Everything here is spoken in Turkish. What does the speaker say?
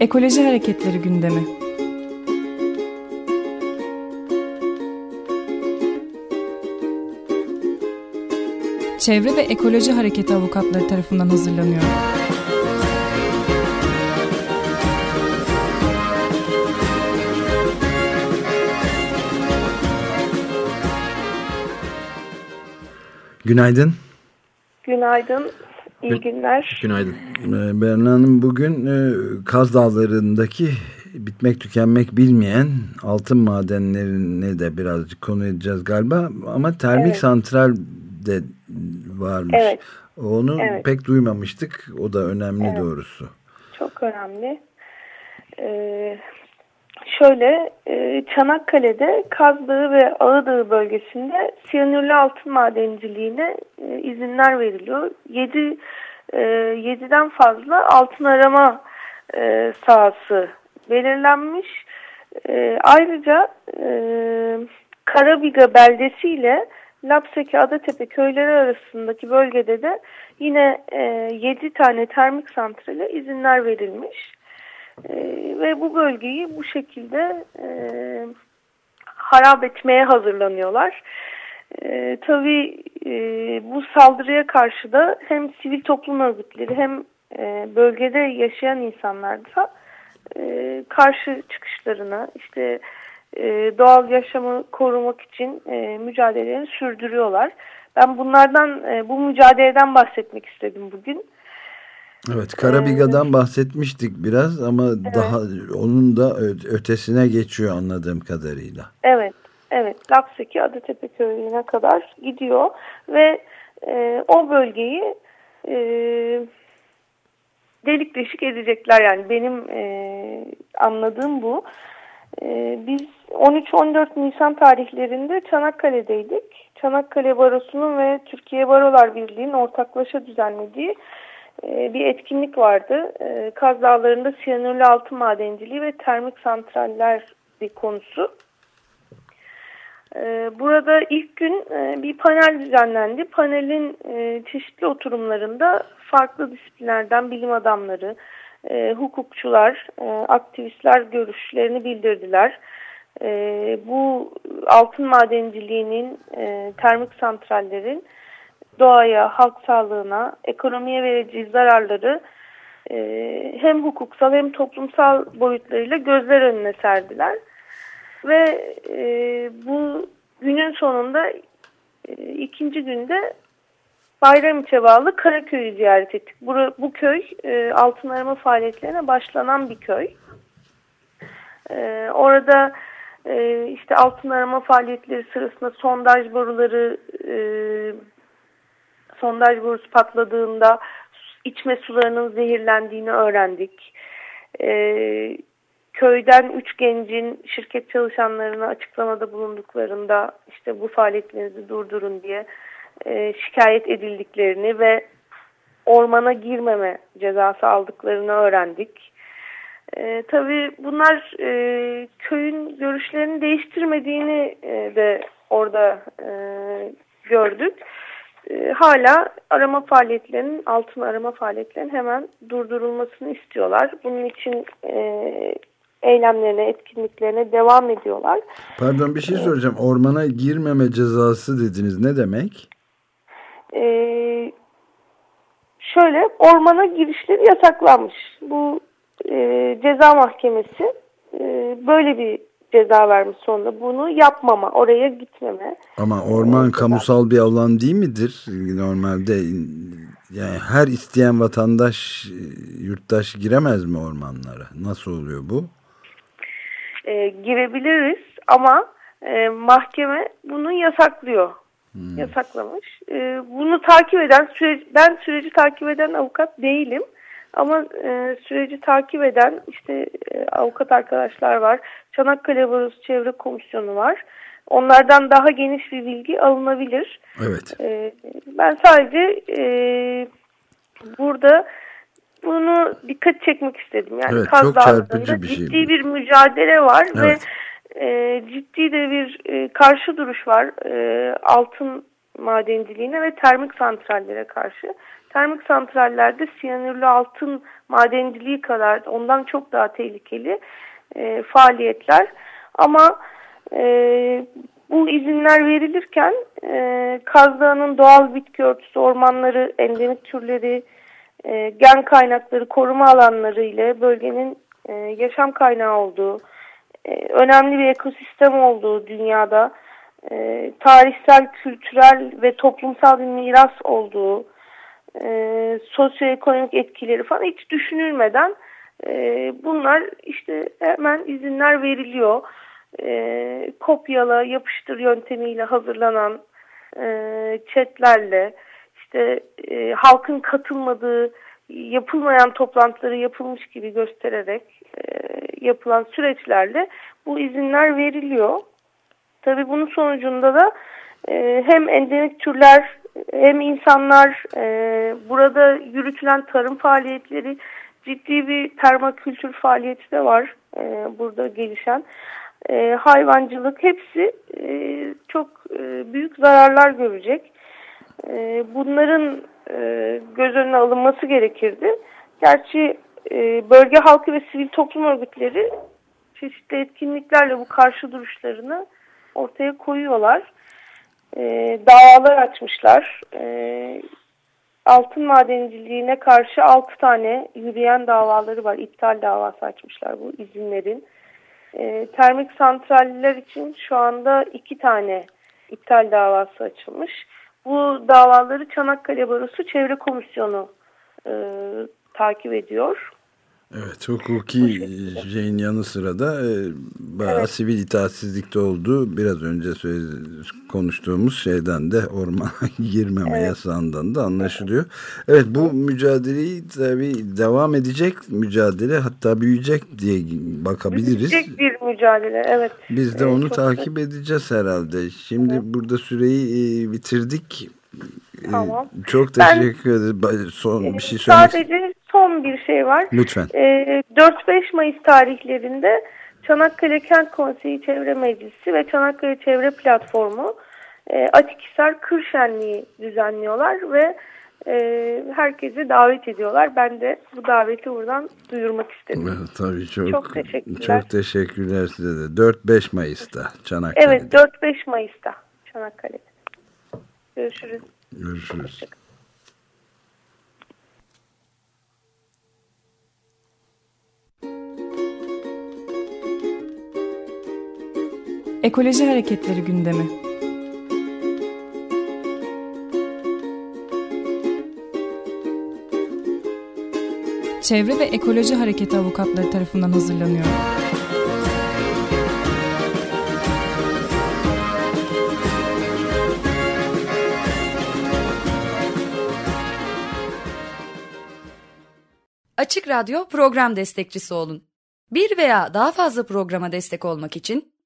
Ekoloji Hareketleri gündemi. Çevre ve Ekoloji Hareketi avukatları tarafından hazırlanıyor. Günaydın. Günaydın. İyi günler. Günaydın. Ee, Berna Hanım bugün e, Kaz Dağları'ndaki bitmek tükenmek bilmeyen altın madenlerine de birazcık konu edeceğiz galiba. Ama termik evet. santral de varmış. Evet. Onu evet. pek duymamıştık. O da önemli evet. doğrusu. Çok önemli. Ee, şöyle e, Çanakkale'de Kaz Dağı ve Ağıdağı bölgesinde siyanürlü altın madenciliğine e, izinler veriliyor. 7 e, 7'den fazla altın arama e, sahası belirlenmiş. Ayrıca Karabiga beldesi ile Lapseki Adatepe köyleri arasındaki bölgede de yine e, 7 tane termik santrale izinler verilmiş. Ve bu bölgeyi bu şekilde e, harap etmeye hazırlanıyorlar. E, tabii e, bu saldırıya karşı da hem sivil toplum örgütleri hem e, bölgede yaşayan insanlar da e, karşı çıkışlarını işte e, doğal yaşamı korumak için e, mücadelelerini sürdürüyorlar. Ben bunlardan e, bu mücadeleden bahsetmek istedim bugün. Evet Karabiga'dan ee, bahsetmiştik biraz ama evet. daha onun da ötesine geçiyor anladığım kadarıyla. Evet, evet. Lapseki Adatepe köyüne kadar gidiyor ve e, o bölgeyi e, delik deşik edecekler yani benim e, anladığım bu. E, biz 13-14 Nisan tarihlerinde Çanakkale'deydik. Çanakkale Barosu'nun ve Türkiye Barolar Birliği'nin ortaklaşa düzenlediği bir etkinlik vardı. E, Kaz Dağları'nda siyanürlü altın madenciliği ve termik santraller bir konusu. E, burada ilk gün bir panel düzenlendi. Panelin çeşitli oturumlarında farklı disiplinlerden bilim adamları, hukukçular, aktivistler görüşlerini bildirdiler. Bu altın madenciliğinin, termik santrallerin doğaya, halk sağlığına, ekonomiye vereceği zararları e, hem hukuksal hem toplumsal boyutlarıyla gözler önüne serdiler. Ve e, bu günün sonunda e, ikinci günde Bayramiç'e bağlı Karaköy'ü ziyaret ettik. Bu, bu köy e, altın arama faaliyetlerine başlanan bir köy. E, orada e, işte altın arama faaliyetleri sırasında sondaj boruları e, sondaj borusu patladığında içme sularının zehirlendiğini öğrendik. Ee, köyden üç gencin şirket çalışanlarına açıklamada bulunduklarında işte bu faaliyetlerinizi durdurun diye e, şikayet edildiklerini ve ormana girmeme cezası aldıklarını öğrendik. E, tabii bunlar e, köyün görüşlerini değiştirmediğini e, de orada e, gördük. E, hala arama faaliyetlerinin, altın arama faaliyetlerinin hemen durdurulmasını istiyorlar. Bunun için e, eylemlerine, etkinliklerine devam ediyorlar. Pardon bir şey soracağım. Ormana girmeme cezası dediniz. Ne demek? Ee, şöyle, ormana girişleri yasaklanmış. Bu e, ceza mahkemesi e, böyle bir ceza vermiş sonunda. Bunu yapmama, oraya gitmeme. Ama orman ee, kamusal bir alan değil midir? Normalde yani her isteyen vatandaş, yurttaş giremez mi ormanlara? Nasıl oluyor bu? E, girebiliriz ama e, mahkeme bunu yasaklıyor. Hmm. Yasaklamış. E, bunu takip eden, süreç, ben süreci takip eden avukat değilim. Ama e, süreci takip eden işte e, avukat arkadaşlar var. Çanakkale Barosu Çevre Komisyonu var. Onlardan daha geniş bir bilgi alınabilir. Evet. E, ben sadece e, burada bunu dikkat çekmek istedim. Yani evet, çok çarpıcı bir şey. Ciddi bir mücadele var evet. ve e, ciddi de bir e, karşı duruş var. E, altın madenciliğine ve termik santrallere karşı. Termik santrallerde siyanürlü altın madenciliği kadar ondan çok daha tehlikeli e, faaliyetler. Ama e, bu izinler verilirken e, Kaz doğal bitki örtüsü, ormanları, endemik türleri, e, gen kaynakları, koruma alanları ile bölgenin e, yaşam kaynağı olduğu, e, önemli bir ekosistem olduğu dünyada, e, tarihsel, kültürel ve toplumsal bir miras olduğu, e, sosyoekonomik etkileri falan hiç düşünülmeden e, bunlar işte hemen izinler veriliyor. E, kopyala, yapıştır yöntemiyle hazırlanan e, chatlerle, işte e, halkın katılmadığı yapılmayan toplantıları yapılmış gibi göstererek e, yapılan süreçlerle bu izinler veriliyor. Tabii bunun sonucunda da e, hem endemik türler hem insanlar e, burada yürütülen tarım faaliyetleri ciddi bir permakültür faaliyeti de var e, burada gelişen. E, hayvancılık hepsi çok büyük zararlar görecek. Bunların göz önüne alınması gerekirdi. Gerçi bölge halkı ve sivil toplum örgütleri çeşitli etkinliklerle bu karşı duruşlarını ortaya koyuyorlar. E, davalar açmışlar. E, altın madenciliğine karşı 6 tane yürüyen davaları var. İptal davası açmışlar bu izinlerin. E, termik santraller için şu anda 2 tane iptal davası açılmış. Bu davaları Çanakkale Barosu Çevre Komisyonu e, takip ediyor. Evet hukuki şeyin yanı sıra da e, bayağı evet. sivil itaatsizlikte olduğu biraz önce söz, konuştuğumuz şeyden de ormana girmeme evet. yasağından da anlaşılıyor. Evet bu mücadeleyi tabii devam edecek mücadele hatta büyüyecek diye bakabiliriz. Büyüyecek bir mücadele evet. Biz de onu evet, takip güzel. edeceğiz herhalde. Şimdi evet. burada süreyi e, bitirdik. E, tamam. Çok teşekkür ederim. Son bir şey söylemek Sadece bir şey var. Lütfen. E, ee, 4-5 Mayıs tarihlerinde Çanakkale Kent Konseyi Çevre Meclisi ve Çanakkale Çevre Platformu e, Atikhisar Kır Şenliği düzenliyorlar ve e, herkesi davet ediyorlar. Ben de bu daveti buradan duyurmak istedim. Evet, tabii çok, çok teşekkürler. Çok teşekkürler size de. 4-5 Mayıs'ta Çanakkale'de. Evet 4-5 Mayıs'ta Çanakkale'de. Görüşürüz. Görüşürüz. Hoşçakalın. Ekoloji Hareketleri gündemi. Çevre ve Ekoloji Hareketi avukatları tarafından hazırlanıyor. Açık Radyo program destekçisi olun. Bir veya daha fazla programa destek olmak için